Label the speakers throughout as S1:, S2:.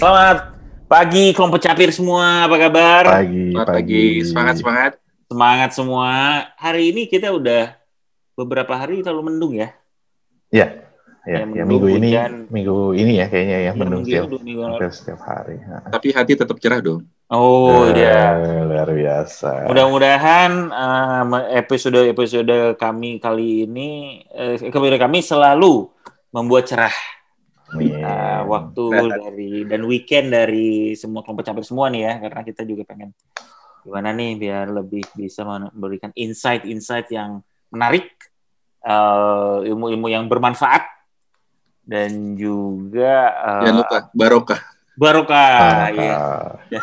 S1: Selamat pagi kelompok capir semua. Apa kabar?
S2: Pagi,
S3: Selamat
S2: pagi.
S3: pagi, semangat semangat.
S1: Semangat semua. Hari ini kita udah beberapa hari terlalu mendung ya.
S2: Ya, ya, ya minggu ini,
S1: hujan.
S2: minggu ini ya kayaknya ya,
S1: Yang
S2: mendung
S1: minggu
S2: setiap,
S1: minggu
S2: setiap hari. Nah.
S3: Tapi hati tetap cerah dong.
S1: Oh
S2: Eh,
S1: iya.
S2: Luar biasa.
S1: Mudah-mudahan episode episode kami kali ini, eh, episode kami selalu membuat cerah
S2: Amin.
S1: Nah, waktu dari dan weekend dari semua kelompok capir semua nih ya, karena kita juga pengen gimana nih biar lebih bisa memberikan insight-insight yang menarik, eh, ilmu-ilmu yang bermanfaat dan juga eh,
S3: Jangan lupa barokah.
S1: barokah.
S2: Ah,
S1: ya.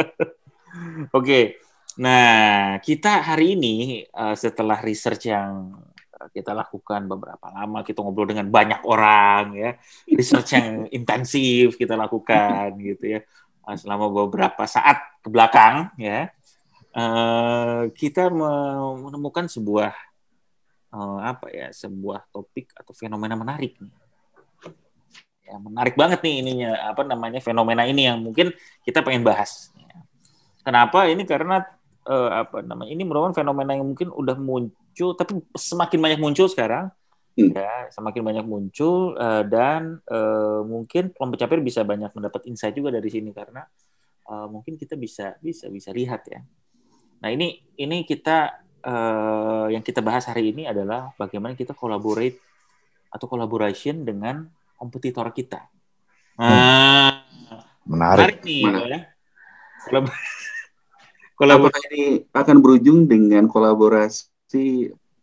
S1: Oke, nah kita hari ini eh, setelah research yang kita lakukan beberapa lama, kita ngobrol dengan banyak orang ya, research yang intensif kita lakukan gitu ya, eh, selama beberapa saat ke belakang ya, eh, kita me- menemukan sebuah eh, apa ya, sebuah topik atau fenomena menarik nih. Ya, menarik banget nih ininya apa namanya fenomena ini yang mungkin kita pengen bahas. Kenapa? Ini karena eh, apa namanya? Ini merupakan fenomena yang mungkin udah muncul, tapi semakin banyak muncul sekarang.
S3: Hmm.
S1: Ya, semakin banyak muncul eh, dan eh, mungkin kelompok capir bisa banyak mendapat insight juga dari sini karena eh, mungkin kita bisa bisa bisa lihat ya. Nah ini ini kita eh, yang kita bahas hari ini adalah bagaimana kita collaborate atau collaboration dengan kompetitor kita. Nah,
S2: Menarik.
S1: menarik nih
S3: Mana?
S1: ya. Kolab- kolabor-
S3: Apakah ini akan berujung dengan kolaborasi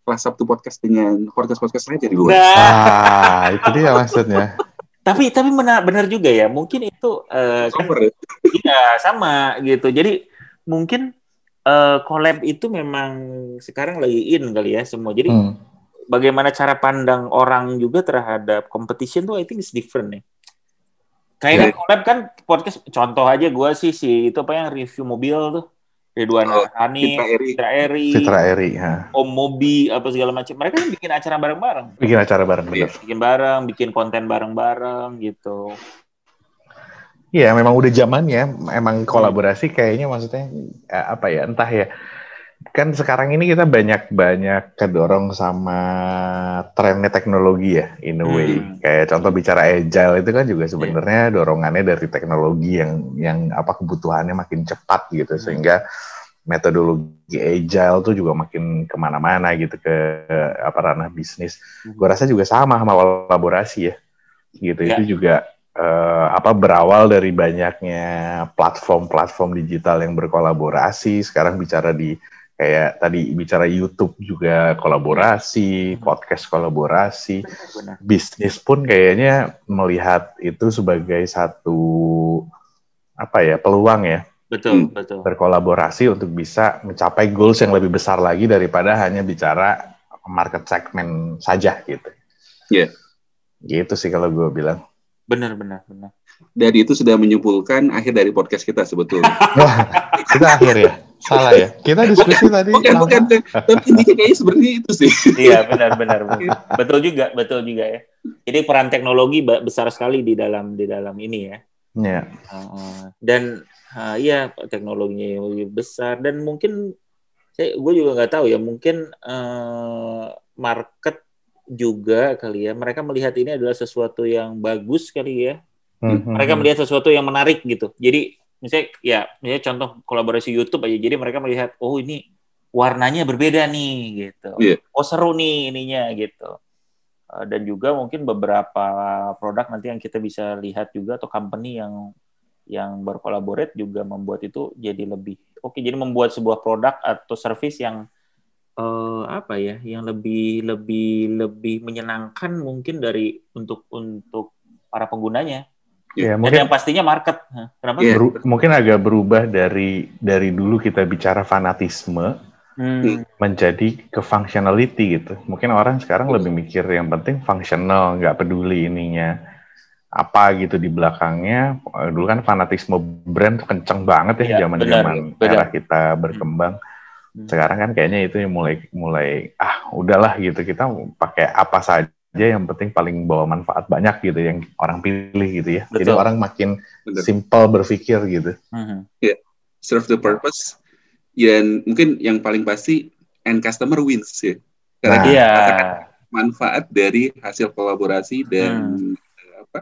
S3: kelas Sabtu podcast dengan podcast-podcast lain di luar?
S1: Nah,
S2: Ah, itu dia maksudnya.
S1: tapi tapi benar benar juga ya. Mungkin itu eh, kan
S3: ya?
S1: iya sama gitu. Jadi mungkin eh, collab itu memang sekarang lagi in kali ya semua. Jadi
S2: Hmm.
S1: bagaimana cara pandang orang juga terhadap competition tuh I think is different ya. Kayak kan collab kan podcast contoh aja gue sih si itu apa yang review mobil tuh Ridwan
S3: Oh,
S1: Hanif,
S3: Citra Eri.
S1: Citra Eri,
S2: Citra Eri. ha.
S1: Om Mobi apa segala macam. Mereka kan bikin acara bareng-bareng.
S2: Bikin acara bareng bener.
S1: bikin bareng, bikin konten bareng-bareng gitu.
S2: Iya, memang udah zamannya. Emang kolaborasi kayaknya maksudnya eh, apa ya? Entah ya. Kan sekarang ini kita banyak-banyak kedorong sama trennya teknologi ya, in a way.
S1: Hmm.
S2: Kayak contoh bicara agile itu kan juga sebenarnya dorongannya dari teknologi yang yang apa kebutuhannya makin cepat gitu,
S1: Hmm.
S2: sehingga metodologi agile tuh juga makin ke mana-mana gitu ke apa ranah bisnis.
S1: Hmm.
S2: Gue rasa juga sama sama kolaborasi ya, gitu.
S1: Ya.
S2: Itu juga eh, apa berawal dari banyaknya platform-platform digital yang berkolaborasi. Sekarang bicara di kayak tadi bicara YouTube juga kolaborasi, podcast kolaborasi,
S1: Benar.
S2: bisnis pun kayaknya melihat itu sebagai satu apa ya peluang ya
S1: Betul,
S3: Hmm.
S1: betul.
S2: berkolaborasi untuk bisa mencapai goals yang lebih besar lagi daripada hanya bicara market segment saja gitu.
S3: Iya.
S2: Gitu sih kalau gue bilang.
S1: Benar, benar, benar.
S3: Dan itu sudah menyimpulkan akhir dari podcast kita sebetulnya.
S2: Wah, kita akhir ya. Salah ya. Kita diskusi tadi.
S3: bukan,
S2: lama.
S3: bukan. Tapi intinya kayaknya sebenarnya itu sih.
S1: Iya, benar, benar, benar. Betul juga, betul juga ya. Jadi peran teknologi besar sekali di dalam di dalam ini ya.
S2: Iya.
S1: Uh, dan uh, iya teknologinya yang lebih besar dan mungkin saya gue juga nggak tahu ya mungkin uh, market juga kali ya mereka melihat ini adalah sesuatu yang bagus kali ya
S2: Mhm.
S1: mereka melihat sesuatu yang menarik gitu jadi misalnya ya misalnya contoh kolaborasi YouTube aja. Jadi mereka melihat oh ini warnanya berbeda nih gitu.
S3: Iya.
S1: oh seru nih ininya gitu. Uh, dan juga mungkin beberapa produk nanti yang kita bisa lihat juga atau company yang yang berkolaborate juga membuat itu jadi lebih oke jadi membuat sebuah produk atau service yang eh, apa ya yang lebih lebih lebih menyenangkan mungkin dari untuk untuk para penggunanya
S2: Ya,
S1: dan
S2: mungkin
S1: yang pastinya market kenapa
S3: Iya.
S2: beru- mungkin agak berubah dari dari dulu kita bicara fanatisme
S1: Hmm,
S2: menjadi ke functionality gitu. Mungkin orang sekarang lebih mikir yang penting functional, nggak peduli ininya apa gitu di belakangnya. Eh, Dulu kan fanatisme brand tuh kenceng banget
S1: Iya,
S2: ya zaman-zaman
S1: benar,
S2: era kita berkembang.
S1: Hmm.
S2: Sekarang kan kayaknya itu yang mulai mulai ah udahlah gitu kita pakai apa saja yang penting paling bawa manfaat banyak gitu yang orang pilih gitu ya. Jadi
S1: Betul.
S2: orang makin
S3: Bener.
S2: simple berpikir gitu.
S1: Mhm.
S3: serve the purpose dan mungkin yang paling pasti end customer wins ya karena
S2: Nah.
S1: Iya.
S3: merasakan manfaat dari hasil kolaborasi dan eh, apa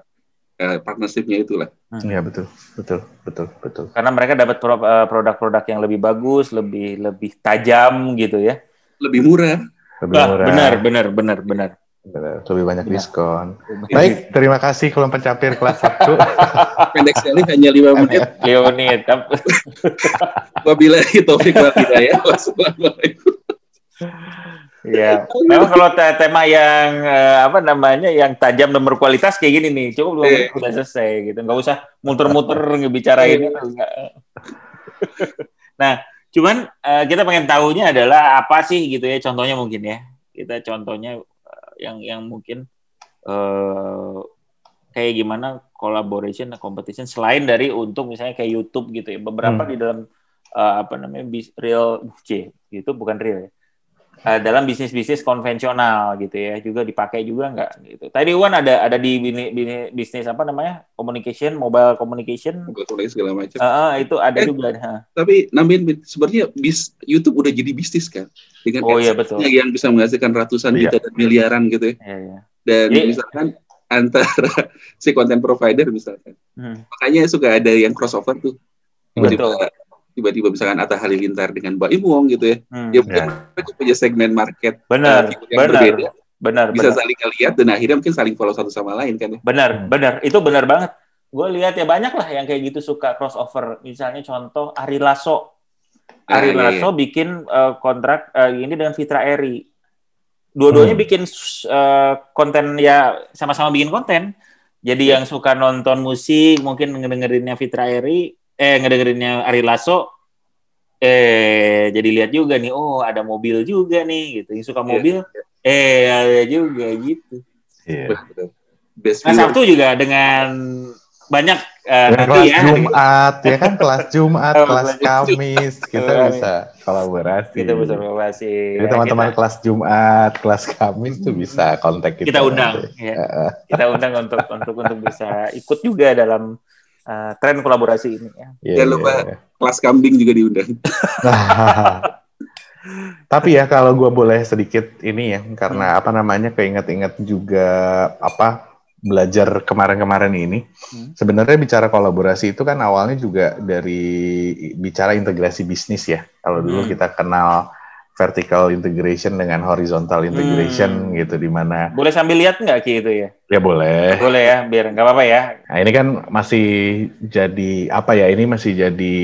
S3: eh, partnershipnya itulah
S2: Iya betul, betul, betul, betul.
S1: Karena mereka dapat pro- eh, produk-produk yang lebih bagus, lebih lebih tajam gitu ya.
S3: lebih murah
S2: Lebih murah,
S1: benar, benar, benar, benar.
S2: Benar, lebih banyak
S1: Benar.
S2: diskon.
S1: Iya.
S2: Baik, terima kasih kalau pencapir kelas 1.
S3: pendek sekali hanya lima menit
S1: Leonid, tap-
S3: Wabila taufik wal hidayah. Wassalamualaikum.
S1: ya. Memang kalau te- tema yang eh, apa namanya yang tajam dan berkualitas kayak gini nih, cukup dua menit udah selesai gitu. Nggak usah muter-muter ngebicarain itu. nggak. nah, cuman eh, kita pengen tahunya adalah apa sih gitu ya? Contohnya mungkin ya. Kita contohnya eh, yang yang mungkin eh kayak gimana collaboration dan competition selain dari untuk misalnya kayak YouTube gitu ya. Beberapa
S2: Hmm.
S1: di dalam eh, apa namanya real C itu bukan real ya. Eh, dalam bisnis-bisnis konvensional gitu ya juga dipakai juga nggak gitu. Tadi Wan ada ada di bini, bini- bisnis apa namanya communication mobile communication
S3: tulis segala macam.
S1: Eh, itu ada
S3: Eh.
S1: juga. ha.
S3: Tapi nambahin sebenarnya bis YouTube udah jadi bisnis kan dengan
S1: Oh iya betul.
S3: yang bisa menghasilkan ratusan
S2: Iya.
S3: juta dan miliaran gitu ya.
S1: Iya, iya.
S3: Dan
S1: Jadi-
S3: misalkan antara si content provider misalkan.
S1: Hmm,
S3: Makanya suka ada yang crossover tuh. Tiba-tiba
S1: Betul.
S3: Tiba-tiba misalkan Atta Halilintar dengan Mbak Imong gitu ya.
S1: hmm.
S3: Dia
S2: Ya.
S3: mereka punya segmen market
S1: Benar,
S3: eh, yang
S1: benar,
S3: berbeda.
S1: benar,
S3: Bisa
S1: benar.
S3: saling ngeliat dan akhirnya mungkin saling follow satu sama lain kan ya.
S1: Benar,
S2: Hmm.
S1: benar. Itu benar banget. Gue lihat ya banyak lah yang kayak gitu suka crossover. Misalnya contoh Ari Lasso. Ari
S3: Ah, iya,
S1: Lasso bikin eh, kontrak eh, ini dengan Fitra Eri. Dua-duanya
S2: Hmm.
S1: bikin eh, konten ya sama-sama bikin konten. Jadi
S3: Ya.
S1: yang suka nonton musik mungkin ngedengerinnya Fitra Eri, eh ngedengerinnya Ari Lasso, eh jadi lihat juga nih, oh ada mobil juga nih gitu. Yang suka
S3: Iya,
S1: mobil, eh ada juga gitu.
S2: Iya.
S3: Betul. Best
S1: Nah. Sabtu juga dengan banyak eh,
S2: Dan
S1: nanti
S2: kelas
S1: ya
S2: Jumat, ya kan kelas Jumat,
S1: Oh,
S2: kelas. Kamis, kita bisa kolaborasi.
S1: kita bisa kolaborasi.
S2: Jadi
S1: Ya,
S2: teman-teman
S1: kita,
S2: kelas Jumat, kelas Kamis tuh bisa kontak kita.
S1: kita undang,
S2: nanti.
S1: ya. Kita undang untuk untuk untuk bisa ikut juga dalam eh, tren kolaborasi ini. Ya.
S2: Iya,
S3: Jangan lupa.
S2: iya.
S3: kelas kambing juga diundang.
S2: Tapi ya kalau gue boleh sedikit ini ya, karena apa namanya keinget-inget juga apa belajar kemarin-kemarin ini.
S1: Hmm.
S2: Sebenarnya bicara kolaborasi itu kan awalnya juga dari bicara integrasi bisnis ya. Kalau dulu
S1: Hmm.
S2: kita kenal vertical integration dengan horizontal integration
S1: Hmm.
S2: gitu di mana
S1: Boleh sambil lihat nggak Ki itu ya?
S2: ya boleh.
S1: Boleh ya, biar nggak apa-apa ya.
S2: Nah ini kan masih jadi apa ya? Ini masih jadi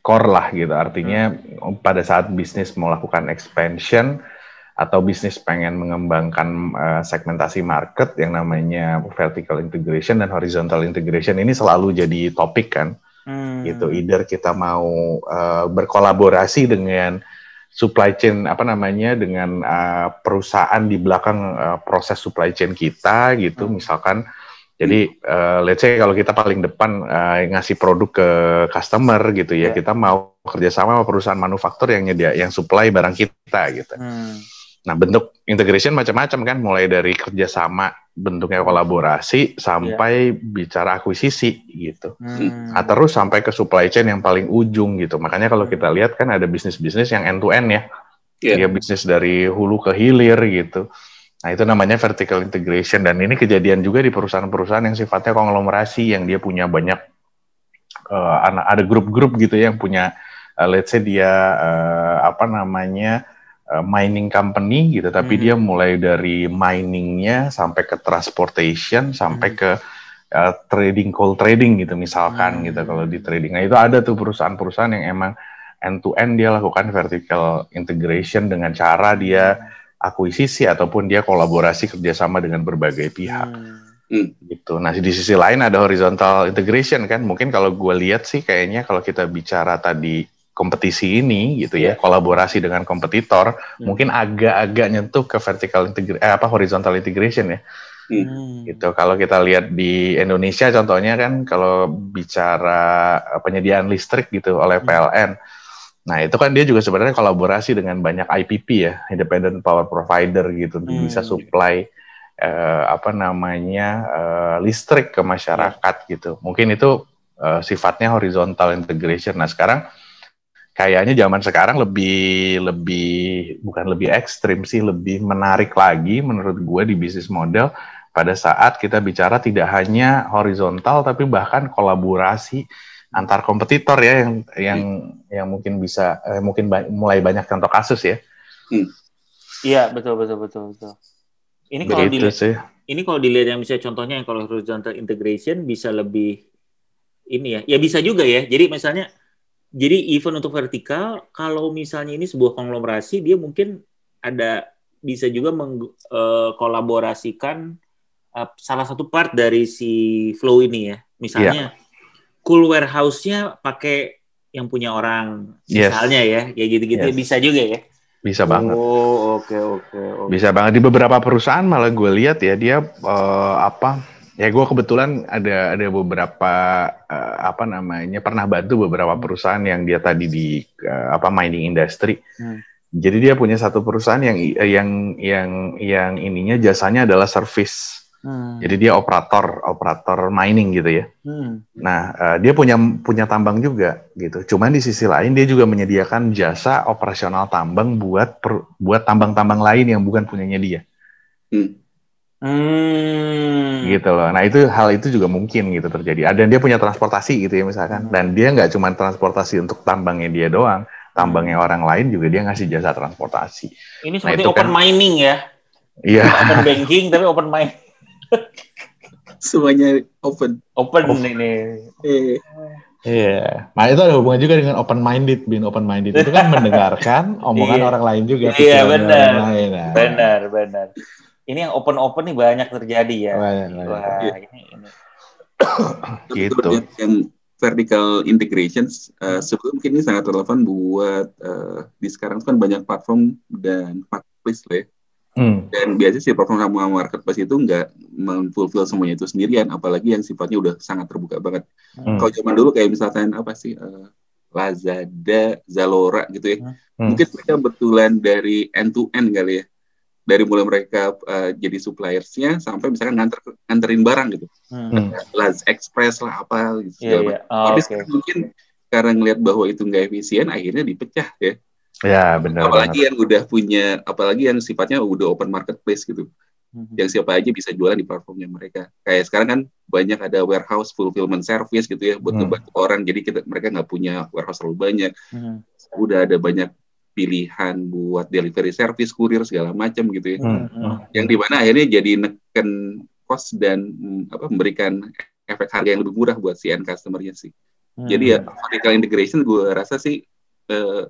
S2: core lah gitu. Artinya pada saat bisnis melakukan expansion atau bisnis pengen mengembangkan eh, segmentasi market yang namanya vertical integration dan horizontal integration ini selalu jadi topik kan
S1: Hmm.
S2: gitu. Either kita mau eh, berkolaborasi dengan supply chain apa namanya dengan eh, perusahaan di belakang eh, proses supply chain kita gitu
S1: Hmm.
S2: misalkan jadi eh, let's say kalau kita paling depan eh, ngasih produk ke customer gitu ya
S1: Ya.
S2: kita mau kerjasama sama perusahaan manufaktur yang nyedia yang supply barang kita gitu
S1: Hmm.
S2: Nah bentuk integration macam-macam kan mulai dari kerjasama bentuknya kolaborasi sampai bicara akuisisi gitu
S1: Hmm.
S2: Nah, terus sampai ke supply chain yang paling ujung gitu. Makanya kalau kita lihat kan ada bisnis-bisnis yang end to end ya.
S3: Iya.
S2: Ya bisnis dari hulu ke hilir gitu. Nah, itu namanya vertical integration dan ini kejadian juga di perusahaan-perusahaan yang sifatnya konglomerasi yang dia punya banyak eh, anak ada grup-grup gitu ya yang punya eh, let's say dia eh, apa namanya eh, mining company gitu tapi
S1: Hmm.
S2: dia mulai dari miningnya sampai ke transportation sampai
S1: Hmm.
S2: ke uh, trading coal trading gitu misalkan
S1: Hmm.
S2: gitu kalau di trading. Nah itu ada tuh perusahaan-perusahaan yang emang end to end dia lakukan vertical integration dengan cara dia akuisisi ataupun dia kolaborasi kerjasama dengan berbagai pihak
S1: Hmm.
S2: gitu. Nah di sisi lain ada horizontal integration kan. Mungkin kalau gue lihat sih kayaknya kalau kita bicara tadi kompetisi ini gitu ya
S1: Iya.
S2: kolaborasi dengan kompetitor
S1: Hmm.
S2: mungkin agak-agak nyentuh ke vertical integration eh, apa horizontal integration ya
S1: Hmm.
S2: gitu. Kalau kita lihat di Indonesia contohnya kan kalau bicara eh, penyediaan listrik gitu oleh
S1: Hmm.
S2: PLN. Nah, itu kan dia juga sebenarnya kolaborasi dengan banyak IPP ya, independent power provider gitu untuk
S1: Hmm.
S2: bisa supply uh, apa namanya uh, listrik ke masyarakat yeah. gitu. Mungkin itu uh, sifatnya horizontal integration. Nah sekarang kayaknya zaman sekarang lebih lebih bukan lebih ekstrim sih, lebih menarik lagi menurut gue di bisnis model pada saat kita bicara tidak hanya horizontal tapi bahkan kolaborasi antar kompetitor ya yang yang hmm. yang mungkin bisa eh, mungkin ba mulai banyak contoh kasus ya.
S1: Hmm. Iya betul betul betul betul. Ini kalau dilihat sih. ini kalau dilihat yang bisa contohnya yang kalau horizontal integration bisa lebih ini ya ya bisa juga ya. Jadi misalnya jadi event untuk vertikal kalau misalnya ini sebuah konglomerasi dia mungkin ada bisa juga mengkolaborasikan eh, uh, uh, salah satu part dari si flow ini ya. Misalnya yeah cool warehouse-nya pakai yang punya orang yes. misalnya ya, kayak gitu-gitu yes. bisa juga ya.
S2: Bisa banget.
S1: Oh, oke okay, oke. Okay, okay.
S2: Bisa banget di beberapa perusahaan malah gue lihat ya dia uh, apa? Ya gue kebetulan ada ada beberapa uh, apa namanya pernah bantu beberapa perusahaan yang dia tadi di uh, apa mining industry. Hmm. Jadi dia punya satu perusahaan yang yang yang yang ininya jasanya adalah service Hmm. Jadi dia operator operator mining gitu ya. Hmm. Nah uh, dia punya punya tambang juga gitu. Cuman di sisi lain dia juga menyediakan jasa operasional tambang buat per, buat tambang-tambang lain yang bukan punyanya dia. Hmm. Hmm. Gitu loh. Nah itu hal itu juga mungkin gitu terjadi. Dan dia punya transportasi gitu ya misalkan. Hmm. Dan dia nggak cuma transportasi untuk tambangnya dia doang, tambangnya hmm. orang lain juga dia ngasih jasa transportasi.
S1: Ini nah, seperti nah, open kan, mining ya.
S2: Iya.
S1: Open banking tapi open mining.
S3: Semuanya open.
S1: Open oh. ini.
S2: Iya. Iya, nah itu ada hubungan juga dengan open minded, being open minded itu kan mendengarkan omongan iya. orang lain juga.
S1: Iya benar, lain, nah. benar, benar. Ini yang open open nih banyak terjadi ya. Banyak, Wah,
S3: iya. ini, ini. gitu. Yang vertical integration uh, sebelum mungkin ini sangat relevan buat uh, di sekarang kan banyak platform dan marketplace lah ya Hmm. Dan biasanya si platform sama marketplace itu nggak memfulfill semuanya itu sendirian, apalagi yang sifatnya udah sangat terbuka banget. Hmm. Kalau zaman dulu kayak misalkan apa sih uh, Lazada, Zalora gitu ya, hmm. mungkin mereka betulan dari end to end kali ya, dari mulai mereka uh, jadi suppliersnya sampai misalkan nganter nganterin barang gitu, hmm. Laz Express lah apa gitu. Yeah, yeah. Oh, Tapi okay. mungkin karena ngelihat bahwa itu nggak efisien, akhirnya dipecah ya
S2: Ya benar.
S3: Apalagi banget. yang udah punya, apalagi yang sifatnya udah open marketplace gitu, mm-hmm. yang siapa aja bisa jualan di platformnya mereka. Kayak sekarang kan banyak ada warehouse fulfillment service gitu ya buat mm. orang, jadi kita mereka nggak punya warehouse terlalu banyak. Mm. Udah ada banyak pilihan buat delivery service, kurir segala macam gitu ya. Mm. Yang di mana akhirnya jadi neken cost dan apa memberikan efek harga yang lebih murah buat si end customer-nya sih. Mm. Jadi ya vertical integration gue rasa sih eh,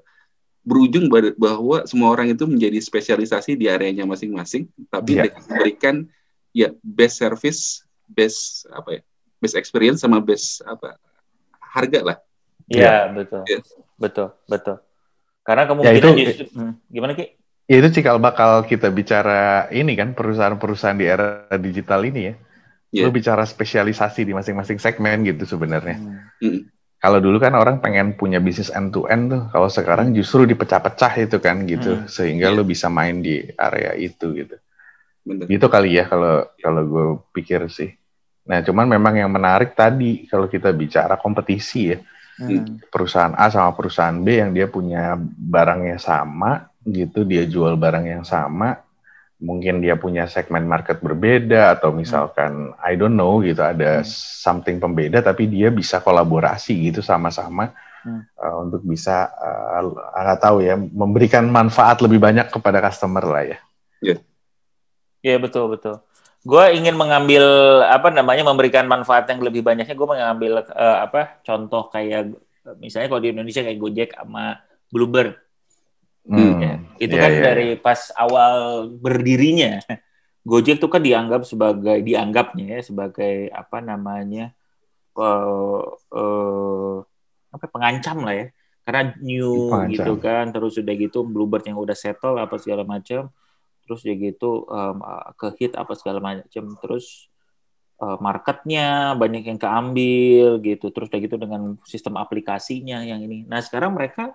S3: berujung bahwa semua orang itu menjadi spesialisasi di areanya masing-masing, tapi yeah. memberikan ya best service, best apa ya, best experience sama best apa harga lah.
S1: Iya yeah, betul, yeah. betul, betul. Karena kemungkinan ya, itu, justru, hmm, gimana ki?
S2: Ya itu cikal bakal kita bicara ini kan perusahaan-perusahaan di era digital ini ya. Yeah. Lu bicara spesialisasi di masing-masing segmen gitu sebenarnya. Hmm. Kalau dulu kan orang pengen punya bisnis end to end tuh, kalau sekarang justru dipecah-pecah itu kan gitu, hmm. sehingga yeah. lo bisa main di area itu gitu. Bener. Gitu kali ya kalau kalau gue pikir sih. Nah, cuman memang yang menarik tadi kalau kita bicara kompetisi ya, hmm. perusahaan A sama perusahaan B yang dia punya barangnya sama gitu, dia jual barang yang sama, mungkin dia punya segmen market berbeda atau misalkan I don't know gitu ada hmm. something pembeda tapi dia bisa kolaborasi gitu sama-sama hmm. uh, untuk bisa uh, nggak tahu ya memberikan manfaat lebih banyak kepada customer lah ya. Iya.
S1: Yeah. Iya yeah, betul betul. Gue ingin mengambil apa namanya memberikan manfaat yang lebih banyaknya. Gue mengambil uh, apa contoh kayak misalnya kalau di Indonesia kayak Gojek sama Bluebird Hmm, ya. Itu yeah, kan yeah. dari pas awal berdirinya Gojek itu kan dianggap sebagai dianggapnya ya sebagai apa namanya uh, uh, apa pengancam lah ya karena new gitu kan terus udah gitu Bluebird yang udah settle apa segala macam terus ya gitu um, ke hit apa segala macam terus uh, marketnya banyak yang keambil gitu terus udah gitu dengan sistem aplikasinya yang ini nah sekarang mereka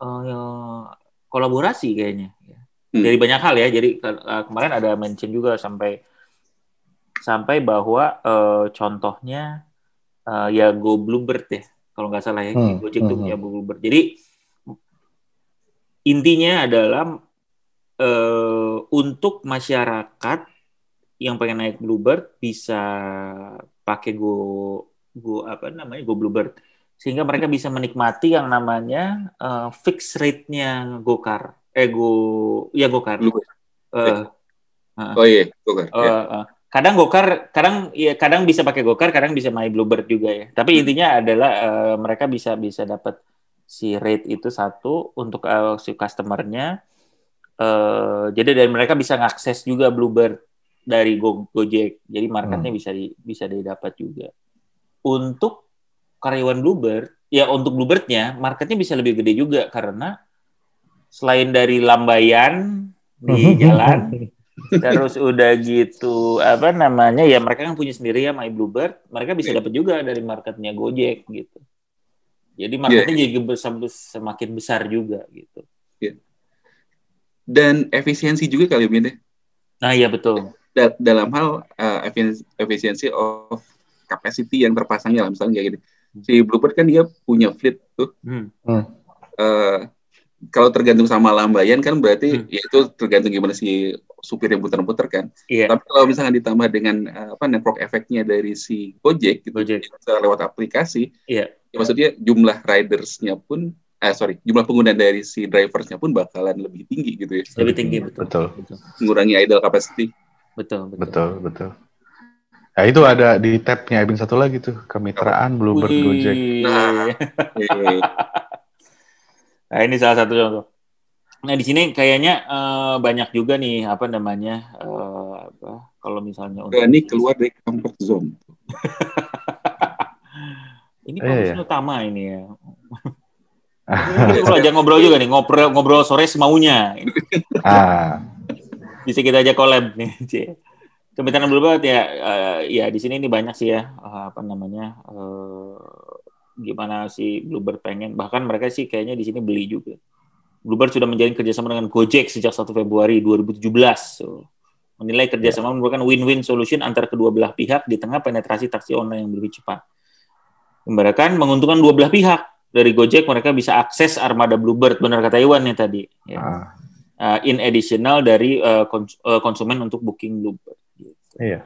S1: uh, kolaborasi kayaknya ya. hmm. dari banyak hal ya jadi uh, kemarin ada mention juga sampai sampai bahwa uh, contohnya uh, ya Go Bluebird ya kalau nggak salah ya hmm. Gojek hmm. punya Bluebird. Jadi intinya adalah uh, untuk masyarakat yang pengen naik Bluebird bisa pakai Go Go apa namanya Go Bluebird sehingga mereka bisa menikmati yang namanya uh, fixed rate-nya GoCar. Eh Go ya GoCar. Uh,
S3: uh, oh iya, GoCar. Uh,
S1: yeah. uh, kadang GoCar, kadang ya kadang bisa pakai GoCar, kadang bisa My Bluebird juga ya. Tapi hmm. intinya adalah uh, mereka bisa bisa dapat si rate itu satu untuk uh, si customernya. Uh, jadi dan mereka bisa ngakses juga Bluebird dari Go Gojek. Jadi marketnya hmm. bisa di, bisa didapat juga. Untuk karyawan Bluebird, ya untuk Bluebirdnya marketnya bisa lebih gede juga karena selain dari lambaian di jalan, terus udah gitu apa namanya ya mereka kan punya sendiri ya My Bluebird, mereka bisa yeah. dapat juga dari marketnya Gojek gitu. Jadi marketnya yeah. jadi semakin besar juga gitu.
S3: Yeah. Dan efisiensi juga kali ini.
S1: Nah iya betul.
S3: dalam hal uh, efisiensi of capacity yang terpasangnya lah misalnya kayak gitu si Bluebird kan dia punya fleet tuh. Hmm. Uh, kalau tergantung sama lambayan kan berarti hmm. ya itu tergantung gimana si supir yang putar-putar kan. Yeah. Tapi kalau misalnya ditambah dengan uh, apa network efeknya dari si Gojek gitu Gojek. lewat aplikasi, yeah. ya maksudnya jumlah ridersnya pun eh sorry jumlah pengguna dari si driversnya pun bakalan lebih tinggi gitu ya.
S1: Lebih tinggi betul.
S2: Betul.
S3: betul. Mengurangi idle capacity.
S1: Betul betul.
S2: Betul betul. Nah itu ada di tabnya Ebin satu lagi tuh kemitraan Bluebird Wih. Gojek. Nah,
S1: nah ini salah satu contoh. Nah di sini kayaknya uh, banyak juga nih apa namanya uh, apa kalau misalnya
S3: untuk ini keluar dari comfort zone.
S1: ini fokus eh, iya. utama ini ya. Ngobrol aja ngobrol juga nih ngobrol ngobrol sore semaunya. ah. Bisa kita aja collab nih. Kemitraan Bluebird ya uh, ya di sini ini banyak sih ya uh, apa namanya uh, gimana sih Bluebird pengen bahkan mereka sih kayaknya di sini beli juga. Bluebird sudah menjalin kerjasama dengan Gojek sejak 1 Februari 2017. So, menilai kerjasama merupakan win-win solution antara kedua belah pihak di tengah penetrasi taksi online yang lebih cepat. Membarakan menguntungkan dua belah pihak. Dari Gojek mereka bisa akses armada Bluebird, benar kata Iwan nih tadi. Ya. Uh, in additional dari uh, konsumen untuk booking Bluebird.
S2: Iya.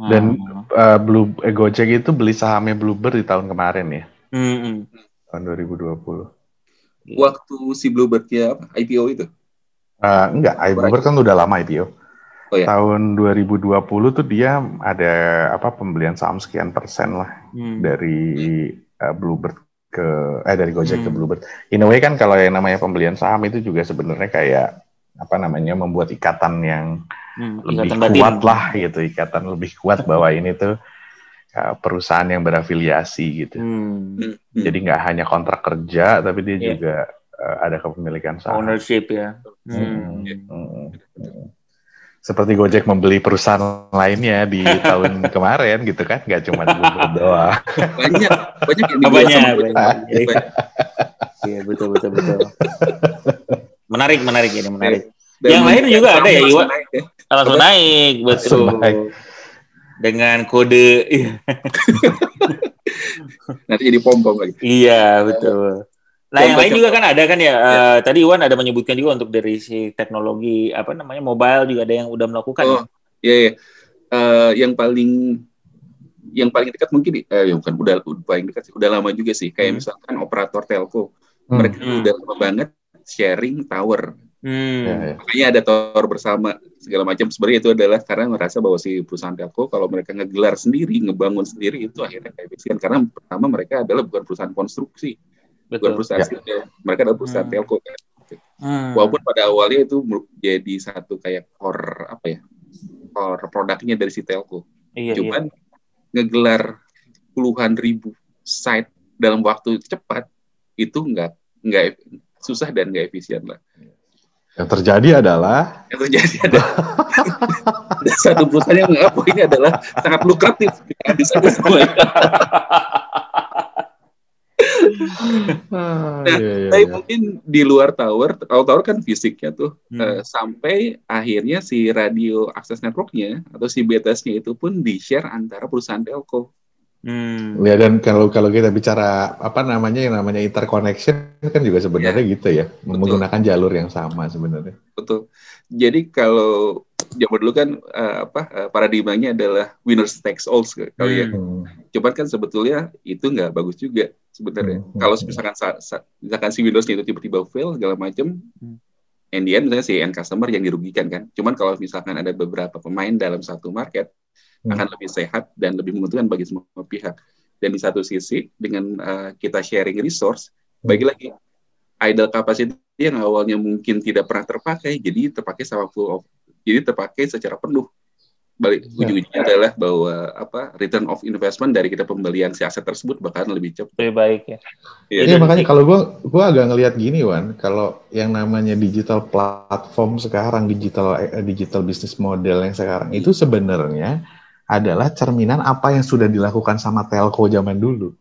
S2: Dan hmm. uh, Blue eh, Gojek itu beli sahamnya Bluebird di tahun kemarin ya. Hmm. Tahun 2020.
S3: Waktu si Bluebird ya IPO itu?
S2: Uh, enggak, Bluebird kan udah lama IPO. Oh, iya. Tahun 2020 tuh dia ada apa pembelian saham sekian persen lah hmm. dari uh, Bluebird ke eh dari Gojek hmm. ke Bluebird. In a way kan kalau yang namanya pembelian saham itu juga sebenarnya kayak apa namanya membuat ikatan yang hmm, lebih kuat batin. lah gitu ikatan lebih kuat bahwa ini tuh uh, perusahaan yang berafiliasi gitu hmm. hmm. jadi nggak hanya kontrak kerja tapi dia yeah. juga uh, ada kepemilikan saham
S1: ownership ya hmm. Hmm.
S2: Hmm. Seperti Gojek membeli perusahaan lainnya di tahun kemarin gitu kan nggak cuma doang.
S3: Banyak banyak yang
S1: banyak, banyak. Iya betul betul betul. Menarik menarik ini menarik. Dan yang lain juga ada ya Iwan ya. langsung naik betul. Naik. dengan kode
S3: nanti jadi pom pom lagi.
S1: Iya betul nah yang lain juga kan ada kan ya, ya. Uh, tadi Iwan ada menyebutkan juga untuk dari si teknologi apa namanya mobile juga ada yang udah melakukan
S3: oh iya iya uh, yang paling yang paling dekat mungkin eh, ya bukan udah, udah paling dekat sih udah lama juga sih kayak hmm. misalkan operator telco mereka hmm. udah lama banget sharing tower Hmm. Ya, ya. Makanya ada tower bersama segala macam. Sebenarnya itu adalah karena merasa bahwa si perusahaan telco kalau mereka ngegelar sendiri, ngebangun sendiri itu akhirnya kayak efisien. Karena pertama mereka adalah bukan perusahaan konstruksi, Betul. bukan perusahaan ya. mereka adalah perusahaan hmm. telco. Kan. Hmm. Walaupun pada awalnya itu jadi satu kayak core apa ya, core produknya dari si telco. Iya, Cuman iya. ngegelar puluhan ribu site dalam waktu cepat itu nggak nggak susah dan nggak efisien lah.
S2: Yang terjadi adalah
S3: yang terjadi adalah ada satu perusahaan yang mengaku ini adalah sangat lukratif bisa semua. nah, iya, iya, tapi iya. mungkin di luar tower, kalau tower kan fisiknya tuh hmm. uh, sampai akhirnya si radio access networknya atau si BTS-nya itu pun di share antara perusahaan telco.
S2: Hmm. Ya dan kalau kalau kita bicara apa namanya yang namanya interconnection kan juga sebenarnya ya, gitu ya, betul. menggunakan jalur yang sama sebenarnya.
S3: Betul. Jadi kalau zaman dulu kan uh, apa uh, paradigmanya adalah winners takes all kali ya. Hmm. Cuman kan sebetulnya itu nggak bagus juga sebenarnya. Hmm. Kalau misalkan misalkan si Windows itu tiba-tiba fail segala macam, hmm. and the end misalnya si end customer yang dirugikan kan. Cuman kalau misalkan ada beberapa pemain dalam satu market, hmm. akan lebih sehat dan lebih menguntungkan bagi semua pihak. Dan di satu sisi dengan uh, kita sharing resource, hmm. bagi lagi idle capacity yang awalnya mungkin tidak pernah terpakai, jadi terpakai sama full of, jadi terpakai secara penuh. Balik ya. ujung-ujungnya adalah bahwa apa return of investment dari kita pembelian si aset tersebut bahkan lebih cepat.
S1: Lebih baik ya.
S2: Iya ya, makanya kalau gue gue agak ngelihat gini Wan, kalau yang namanya digital platform sekarang digital eh, digital business model yang sekarang itu sebenarnya adalah cerminan apa yang sudah dilakukan sama telco zaman dulu.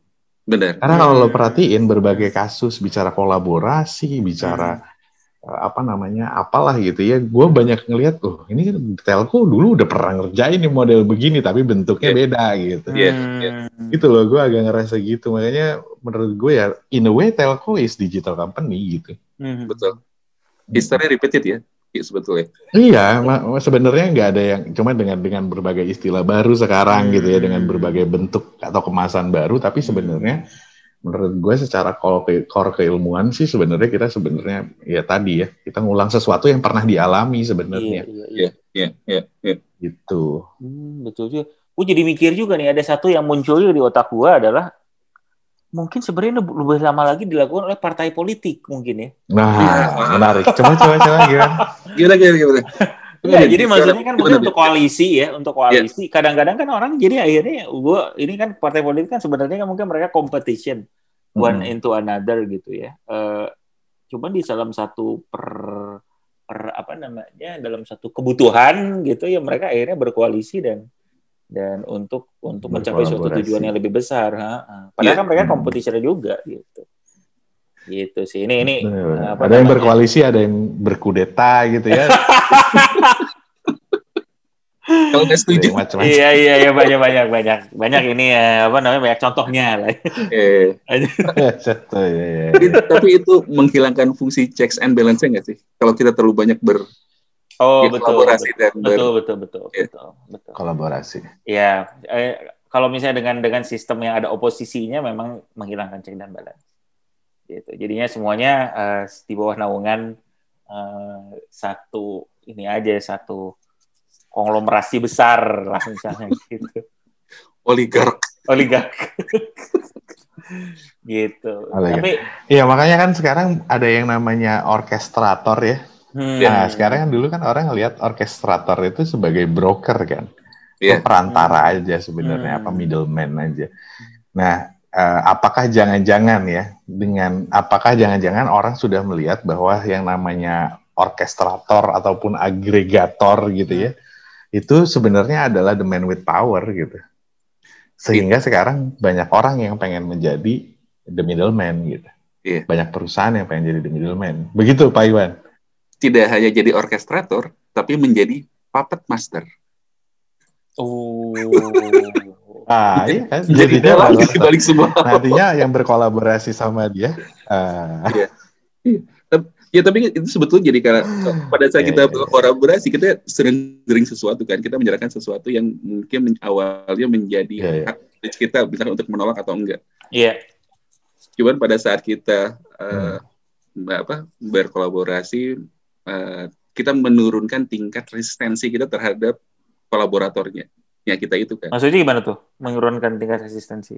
S3: Benar.
S2: Karena kalau lo perhatiin berbagai kasus bicara kolaborasi, bicara hmm. Apa namanya, apalah gitu ya, gue banyak ngelihat, oh ini kan telco dulu udah pernah ngerjain nih model begini, tapi bentuknya yeah. beda gitu.
S3: Iya. Yeah.
S2: Yeah. Gitu loh, gue agak ngerasa gitu. Makanya menurut gue ya, in a way telco is digital company gitu.
S3: Hmm. Betul. History repeated ya sebetulnya.
S2: Iya, sebenarnya nggak ada yang cuma dengan dengan berbagai istilah baru sekarang hmm. gitu ya, dengan berbagai bentuk atau kemasan baru, tapi sebenarnya menurut gue secara core, core keilmuan sih sebenarnya kita sebenarnya ya tadi ya kita ngulang sesuatu yang pernah dialami sebenarnya.
S3: Iya, iya, iya, iya, iya.
S2: Gitu.
S1: Hmm, betul juga. Gue jadi mikir juga nih ada satu yang muncul di otak gue adalah mungkin sebenarnya lebih lama lagi dilakukan oleh partai politik mungkin ya.
S2: Nah, menarik. Coba coba coba gimana?
S3: Gimana gimana gimana?
S1: Ya, jadi maksudnya kan mungkin untuk koalisi ya, untuk koalisi. Iya. Kadang-kadang kan orang jadi akhirnya gua ini kan partai politik kan sebenarnya kan mungkin mereka competition one hmm. into another gitu ya. Uh, cuman di dalam satu per per apa namanya dalam satu kebutuhan gitu ya mereka akhirnya berkoalisi dan dan untuk untuk mencapai suatu tujuan yang lebih besar. Ha? Padahal yeah. kan mereka kompetisi juga gitu. Gitu sih. Ini ini
S2: apa ada yang berkoalisi, ada yang berkudeta gitu ya.
S3: Kalau nggak setuju,
S1: macam Iya iya iya banyak banyak banyak banyak ini ya apa namanya banyak contohnya lah.
S3: Eh. Tapi itu menghilangkan fungsi checks and balance nggak sih? Kalau kita terlalu banyak ber
S1: Oh ya, betul, kolaborasi betul, dan betul, betul, betul, ya. betul, betul.
S2: Kolaborasi.
S1: Ya, eh, kalau misalnya dengan dengan sistem yang ada oposisinya, memang menghilangkan check dan balance. Gitu. Jadinya semuanya uh, di bawah naungan uh, satu ini aja satu konglomerasi besar lah misalnya gitu.
S3: Oligark.
S1: Oligark. gitu.
S2: Tapi iya makanya kan sekarang ada yang namanya orkestrator ya Hmm. Nah, sekarang kan dulu kan orang ngelihat orkestrator itu sebagai broker kan. Yeah. perantara hmm. aja sebenarnya hmm. apa middleman aja. Nah, uh, apakah jangan-jangan ya dengan apakah jangan-jangan orang sudah melihat bahwa yang namanya orkestrator ataupun agregator gitu ya, itu sebenarnya adalah the man with power gitu. Sehingga yeah. sekarang banyak orang yang pengen menjadi the middleman gitu. Yeah. Banyak perusahaan yang pengen jadi the middleman. Begitu Pak Iwan
S3: tidak hanya jadi orkestrator, tapi menjadi puppet master.
S1: Oh.
S2: Ah, iya kan? Jadi
S3: di balik semua.
S2: Nantinya yang berkolaborasi sama dia. Uh...
S3: Iya. Ya tapi itu sebetulnya jadi karena pada saat iya, kita yeah, berkolaborasi kita sering-sering sesuatu kan kita menyerahkan sesuatu yang mungkin awalnya menjadi yeah, yeah. hak kita misalkan untuk menolak atau enggak.
S1: Iya. Yeah.
S3: Cuman pada saat kita uh, hmm. apa berkolaborasi Eh, kita menurunkan tingkat resistensi kita terhadap kolaboratornya ya kita itu kan.
S1: Maksudnya gimana tuh menurunkan tingkat resistensi?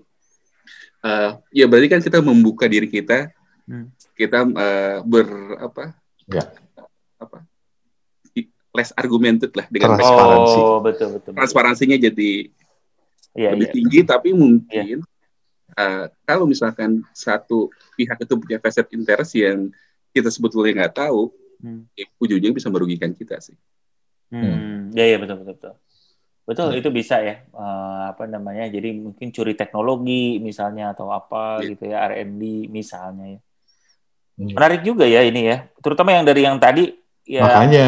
S3: Uh, ya berarti kan kita membuka diri kita, hmm. kita uh, ber apa?
S2: Ya.
S3: Apa? Less argumented lah dengan
S1: transparansi. Oh betul betul.
S3: Transparansinya jadi ya, lebih ya. tinggi, tapi mungkin ya. uh, kalau misalkan satu pihak itu punya vested interest yang kita sebetulnya nggak tahu, hmm. ujung-ujungnya bisa merugikan kita sih.
S1: Hmm. Ya ya betul betul betul. Betul, itu bisa ya. Uh, apa namanya? Jadi mungkin curi teknologi misalnya atau apa yeah. gitu ya, R&D misalnya ya. Hmm. Menarik juga ya ini ya. Terutama yang dari yang tadi ya.
S2: Makanya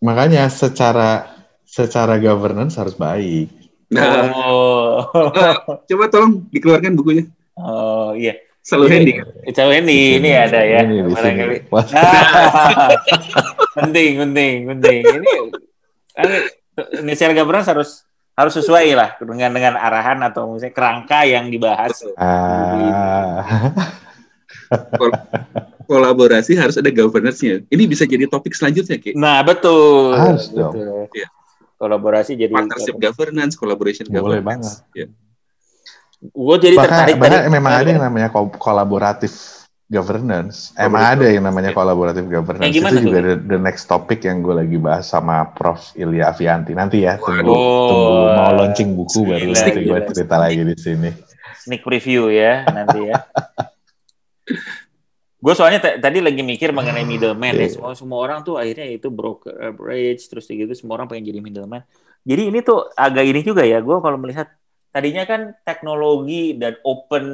S2: makanya secara secara governance harus baik.
S3: Nah, oh. coba tolong dikeluarkan bukunya.
S1: Oh iya.
S3: Selalu handy
S1: Selalu handy ini ada ya. Ini, Nah, penting, penting, penting. Ini inisial governance harus harus sesuai lah dengan dengan arahan atau misalnya kerangka yang dibahas. Ah.
S3: Kolaborasi harus ada governance-nya. Ini bisa jadi topik selanjutnya, Ki.
S1: Nah, betul.
S2: Harus dong. Betul.
S1: Ya. Kolaborasi jadi
S3: partnership governance, collaboration
S2: Boleh
S3: governance.
S2: banget. Ya.
S1: Gue jadi
S2: bahkan,
S1: tertarik.
S2: Bahkan memang ada yang namanya kolaboratif governance. Oh, Emang ada yang namanya kolaboratif governance. Itu juga the, the next topic yang gue lagi bahas sama Prof. Ilya Avianti. Nanti ya, tunggu, oh, tunggu mau launching buku gila, baru nanti gue cerita lagi di sini.
S1: Sneak preview ya nanti ya. gue soalnya tadi lagi mikir mengenai middleman yeah. ya. Iya. Semua semua orang tuh akhirnya itu broker bridge terus gitu semua orang pengen jadi middleman. Jadi ini tuh agak ini juga ya. Gue kalau melihat tadinya kan teknologi dan open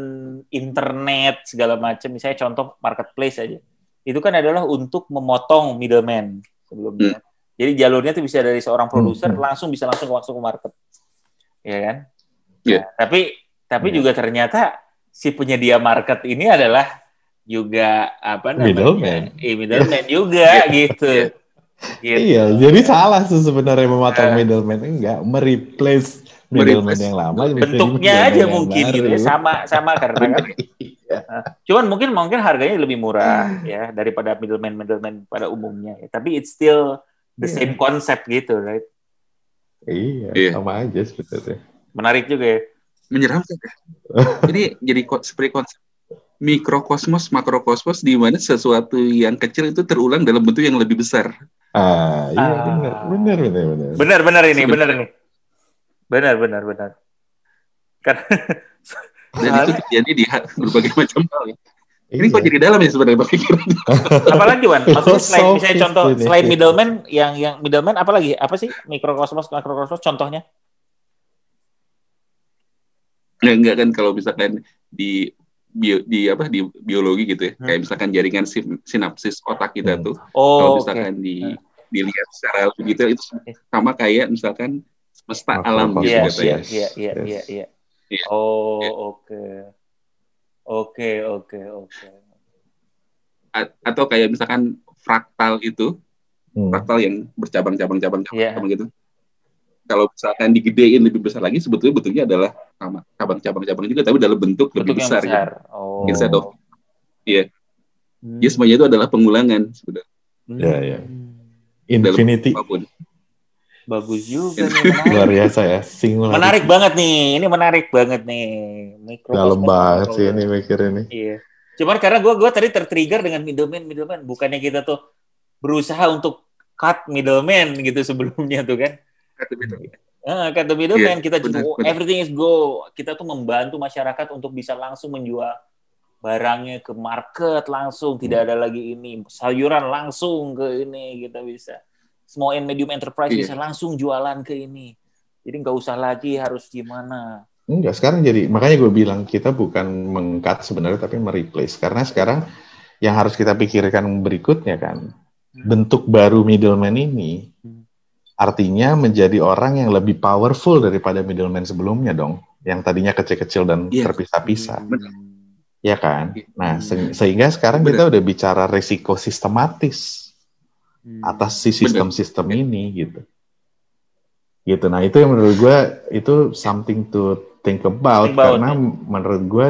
S1: internet segala macam misalnya contoh marketplace aja itu kan adalah untuk memotong middleman sebelumnya hmm. jadi jalurnya itu bisa dari seorang produser hmm. langsung bisa langsung masuk ke market ya kan yeah. nah, tapi tapi yeah. juga ternyata si penyedia market ini adalah juga apa namanya
S2: middleman,
S1: eh, middleman juga gitu
S2: yeah. Gitu. Iya, jadi salah sih sebenarnya memotong uh, middleman enggak, mereplace middleman yang lama
S1: bentuknya aja mungkin gitu ya sama sama karena kan. Iya. cuman mungkin mungkin harganya lebih murah ya daripada middleman middleman pada umumnya ya. tapi it's still the yeah. same concept gitu right?
S2: Iya yeah. sama aja sebetulnya
S1: menarik juga ya.
S3: Menyeramkan ya ini jadi seperti konsep mikrokosmos makrokosmos di mana sesuatu yang kecil itu terulang dalam bentuk yang lebih besar.
S2: Ah iya ah. benar benar benar. Benar
S1: benar benar ini benar ini Benar, benar, benar. Karena
S3: dan itu terjadi di berbagai macam hal. Ya. Ini kok iya. jadi dalam ya sebenarnya berpikiran.
S1: apalagi Wan? Maksudnya selain misalnya contoh selain middleman yang yang middleman apalagi? Apa sih mikrokosmos makrokosmos contohnya?
S3: Ya, enggak kan kalau misalkan di bio, di apa di biologi gitu ya. Hmm. Kayak misalkan jaringan sinapsis otak kita hmm. tuh. Oh, kalau misalkan okay. di dilihat secara lebih detail itu sama kayak misalkan semesta alam
S1: gitu iya, iya, iya, iya, iya, iya. Oh, oke. Oke, oke, oke.
S3: Atau kayak misalkan fraktal itu, hmm. fraktal yang bercabang-cabang-cabang yeah. gitu. Kalau misalkan digedein lebih besar lagi, sebetulnya bentuknya adalah sama cabang-cabang-cabang juga, tapi dalam bentuk, bentuk lebih besar. besar. Gitu. Oh. Instead of, iya. Yeah. Hmm. Ya semuanya itu adalah pengulangan sebenarnya.
S2: Iya, iya. Infinity. Dalam
S1: Bagus juga
S2: nih. Luar biasa ya.
S1: Singular. Menarik banget nih. Ini menarik banget nih.
S2: Mikro Dalam banget sih ini mikir ini.
S1: Iya. Cuman karena gue gua tadi tertrigger dengan middleman middleman. Bukannya kita tuh berusaha untuk cut middleman gitu sebelumnya tuh kan. Cut the middleman. Uh, cut the middleman. Yeah, kita bener, bener. everything is go. Kita tuh membantu masyarakat untuk bisa langsung menjual barangnya ke market langsung. Tidak ada lagi ini sayuran langsung ke ini kita bisa small and medium enterprise iya. bisa langsung jualan ke ini. Jadi nggak usah lagi harus gimana.
S2: Enggak, sekarang jadi makanya gue bilang kita bukan mengkat sebenarnya tapi mereplace karena sekarang yang harus kita pikirkan berikutnya kan hmm. bentuk baru middleman ini hmm. artinya menjadi orang yang lebih powerful daripada middleman sebelumnya dong yang tadinya kecil-kecil dan yeah. terpisah-pisah. Hmm. Ya kan? Iya. Nah, se sehingga sekarang Bener. kita udah bicara resiko sistematis hmm. atas si sistem-sistem ini gitu. Gitu. Nah, itu yang menurut gue itu something to think about, think about karena ya. menurut gue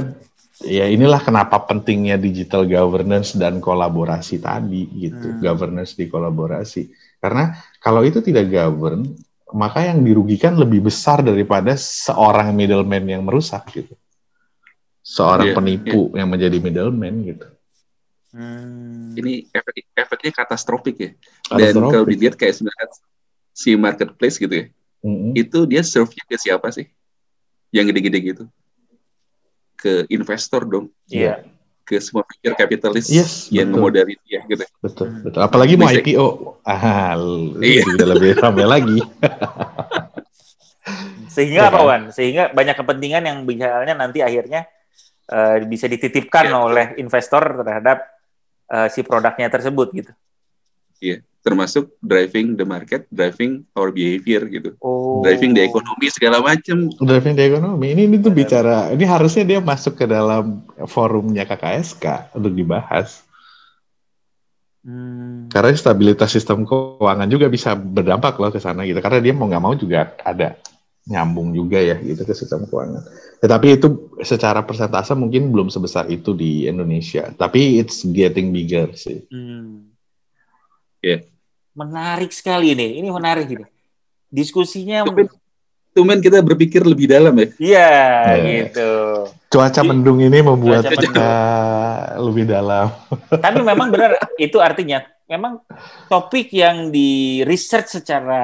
S2: ya inilah kenapa pentingnya digital governance dan kolaborasi tadi gitu. Hmm. Governance di kolaborasi. Karena kalau itu tidak govern, maka yang dirugikan lebih besar daripada seorang middleman yang merusak gitu. Seorang yeah, penipu yeah. yang menjadi middleman gitu.
S3: Hmm. Ini efek efeknya katastrofik ya. Dan kalau dilihat kayak sebenarnya si marketplace gitu ya, mm-hmm. itu dia serve-nya ke siapa sih? Yang gede-gede gitu. Ke investor dong.
S1: Iya. Yeah.
S3: Ke semua pikir kapitalis
S2: yes,
S3: yang memodali dia gitu.
S2: Betul, betul. Apalagi mau IPO. Ah, iya. lebih ramai lagi.
S1: Sehingga apa Wan? Sehingga banyak kepentingan yang misalnya nanti akhirnya uh, bisa dititipkan ya, oleh investor terhadap uh, si produknya tersebut gitu.
S3: Iya, termasuk driving the market, driving our behavior gitu. Oh. Driving the ekonomi segala macam.
S2: Driving the ekonomi. Ini ini tuh bicara ini harusnya dia masuk ke dalam forumnya KKSK untuk dibahas. Hmm. Karena stabilitas sistem keuangan juga bisa berdampak loh ke sana gitu. Karena dia mau nggak mau juga ada nyambung juga ya gitu ke sistem keuangan. Tetapi ya, itu secara persentase mungkin belum sebesar itu di Indonesia. Tapi it's getting bigger sih. Hmm.
S1: Yeah. Menarik sekali nih. Ini menarik ini. Diskusinya.
S3: Tumen, kita berpikir lebih dalam ya.
S1: Iya yeah, gitu.
S2: Cuaca mendung ini membuat kita lebih dalam.
S1: Tapi memang benar itu artinya memang topik yang di research secara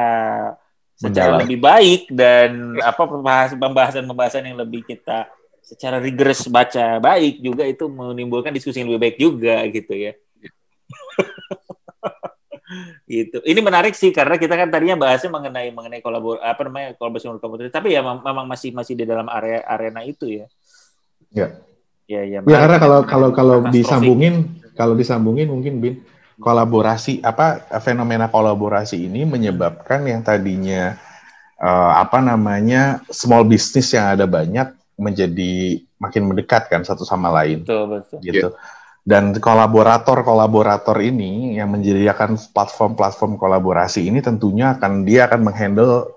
S1: secara lebih baik dan apa pembahasan-pembahasan yang lebih kita secara rigorous baca baik juga itu menimbulkan diskusi yang lebih baik juga gitu ya. gitu. Ini menarik sih karena kita kan tadinya bahasnya mengenai mengenai kolabor apa namanya kolaborasi kompetitif tapi ya memang masih masih di dalam area arena itu ya.
S2: Ya. Ya, ya, ya karena kalau kalau kalau disambungin kalau disambungin mungkin bin kolaborasi apa fenomena kolaborasi ini menyebabkan yang tadinya uh, apa namanya small business yang ada banyak menjadi makin mendekat kan satu sama lain. Betul, betul. Gitu. Yeah. Dan kolaborator-kolaborator ini yang menjadikan platform-platform kolaborasi ini tentunya akan dia akan menghandle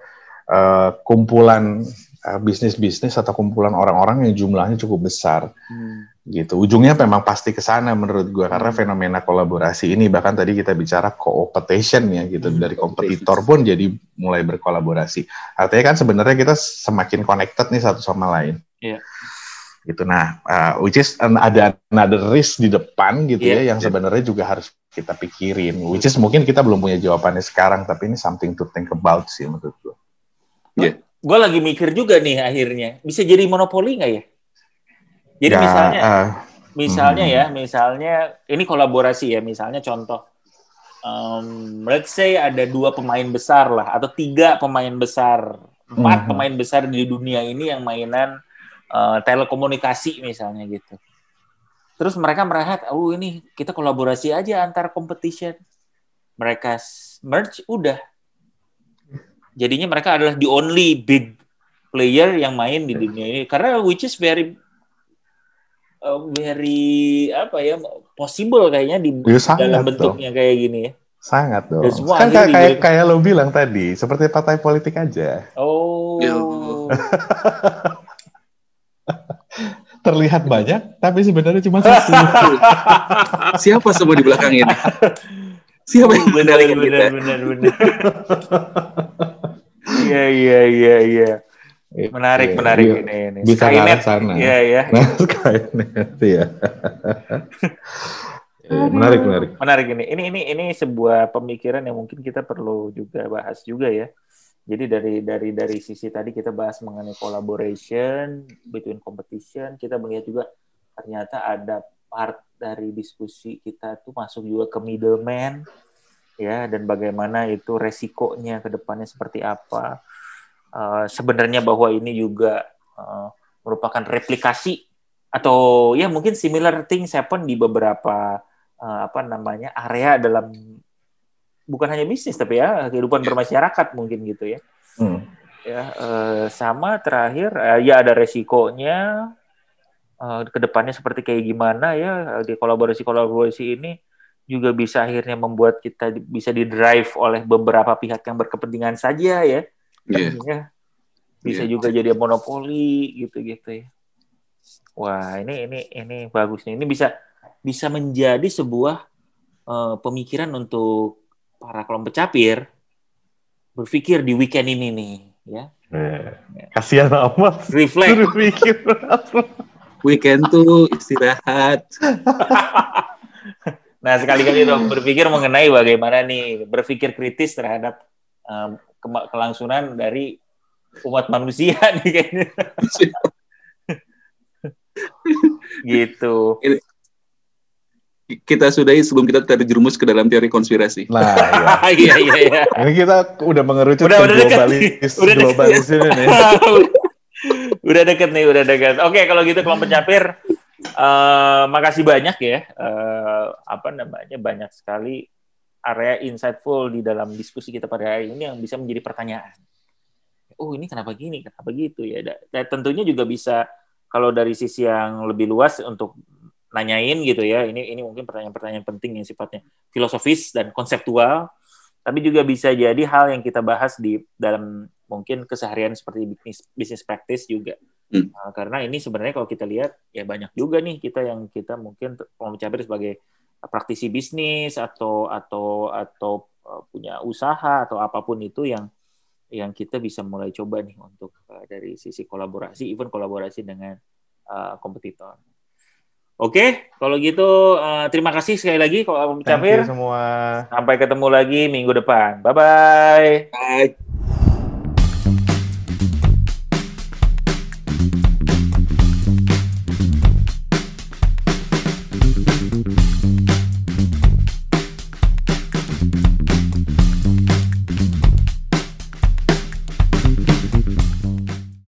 S2: uh, kumpulan uh, bisnis-bisnis atau kumpulan orang-orang yang jumlahnya cukup besar. Hmm gitu. Ujungnya memang pasti ke sana menurut gua karena hmm. fenomena kolaborasi ini bahkan tadi kita bicara co-opetition ya gitu hmm, dari kompetitor pun jadi mulai berkolaborasi. Artinya kan sebenarnya kita semakin connected nih satu sama lain. Yeah. Gitu. Nah, uh, which is ada another risk di depan gitu yeah, ya yang yeah. sebenarnya juga harus kita pikirin. Which is mungkin kita belum punya jawabannya sekarang tapi ini something to think about sih menurut gua.
S1: Yeah. Gue lagi mikir juga nih akhirnya bisa jadi monopoli nggak ya? Jadi ya, misalnya, uh, misalnya hmm. ya, misalnya ini kolaborasi ya, misalnya contoh, um, let's say ada dua pemain besar lah, atau tiga pemain besar, empat hmm. pemain besar di dunia ini yang mainan uh, telekomunikasi misalnya gitu. Terus mereka melihat, oh ini kita kolaborasi aja antar competition. Mereka merge, udah. Jadinya mereka adalah the only big player yang main di dunia ini. Karena which is very uh, very apa ya possible kayaknya di ya, dalam bentuknya dong. kayak gini ya.
S2: Sangat dong. kan kayak, kayak kayak lo bilang tadi, seperti partai politik aja.
S1: Oh.
S2: Terlihat banyak, tapi sebenarnya cuma satu.
S3: Siapa semua di belakang ini? Siapa yang benar
S1: benar benar benar benar. Iya iya iya iya. Menarik, ya, menarik ya, ini, ini.
S2: Bisa Skynet sana.
S1: Iya, iya.
S2: Nah, Skynet, ya. menarik, menarik.
S1: Menarik ini. Ini ini ini sebuah pemikiran yang mungkin kita perlu juga bahas juga ya. Jadi dari dari dari sisi tadi kita bahas mengenai collaboration between competition, kita melihat juga ternyata ada part dari diskusi kita tuh masuk juga ke middleman ya dan bagaimana itu resikonya ke depannya seperti apa uh, sebenarnya bahwa ini juga uh, merupakan replikasi atau ya mungkin similar things happen di beberapa uh, apa namanya area dalam bukan hanya bisnis tapi ya kehidupan bermasyarakat mungkin gitu ya. Hmm. Ya uh, sama terakhir uh, ya ada resikonya uh, ke depannya seperti kayak gimana ya di kolaborasi kolaborasi ini juga bisa akhirnya membuat kita bisa di drive oleh beberapa pihak yang berkepentingan saja ya yeah. ya bisa yeah. juga jadi monopoli gitu-gitu ya. Wah, ini ini ini bagus nih. Ini bisa bisa menjadi sebuah uh, pemikiran untuk para kelompok capir berpikir di weekend ini nih, ya.
S2: Eh, kasihan amat.
S1: Reflect.
S3: Berpikir weekend tuh istirahat.
S1: nah, sekali-kali dong berpikir mengenai bagaimana nih berpikir kritis terhadap um, kelangsungan dari umat manusia nih kayaknya. gitu.
S3: kita sudahi sebelum kita terjerumus ke dalam teori konspirasi.
S2: Nah,
S1: iya. iya, iya, iya.
S2: Ini kita udah mengerucut
S1: udah,
S2: ke
S1: udah
S2: globalis, udah globalis ini nih.
S1: udah deket nih, udah deket. Oke, kalau gitu kelompok capir, uh, makasih banyak ya. Uh, apa namanya, banyak sekali area insightful di dalam diskusi kita pada hari ini yang bisa menjadi pertanyaan. Oh ini kenapa gini, kenapa gitu ya. Dan tentunya juga bisa kalau dari sisi yang lebih luas untuk nanyain gitu ya. Ini ini mungkin pertanyaan-pertanyaan penting yang sifatnya filosofis dan konseptual, tapi juga bisa jadi hal yang kita bahas di dalam mungkin keseharian seperti bisnis bisnis praktis juga. Hmm. Nah, karena ini sebenarnya kalau kita lihat ya banyak juga nih kita yang kita mungkin mau mencapai sebagai praktisi bisnis atau atau atau uh, punya usaha atau apa pun itu yang yang kita bisa mulai coba nih untuk uh, dari sisi kolaborasi, even kolaborasi dengan uh, kompetitor. Oke, okay, kalau gitu uh, terima kasih sekali lagi kalau Capir.
S2: semua.
S1: Sampai ketemu lagi minggu depan. Bye-bye.
S3: Bye.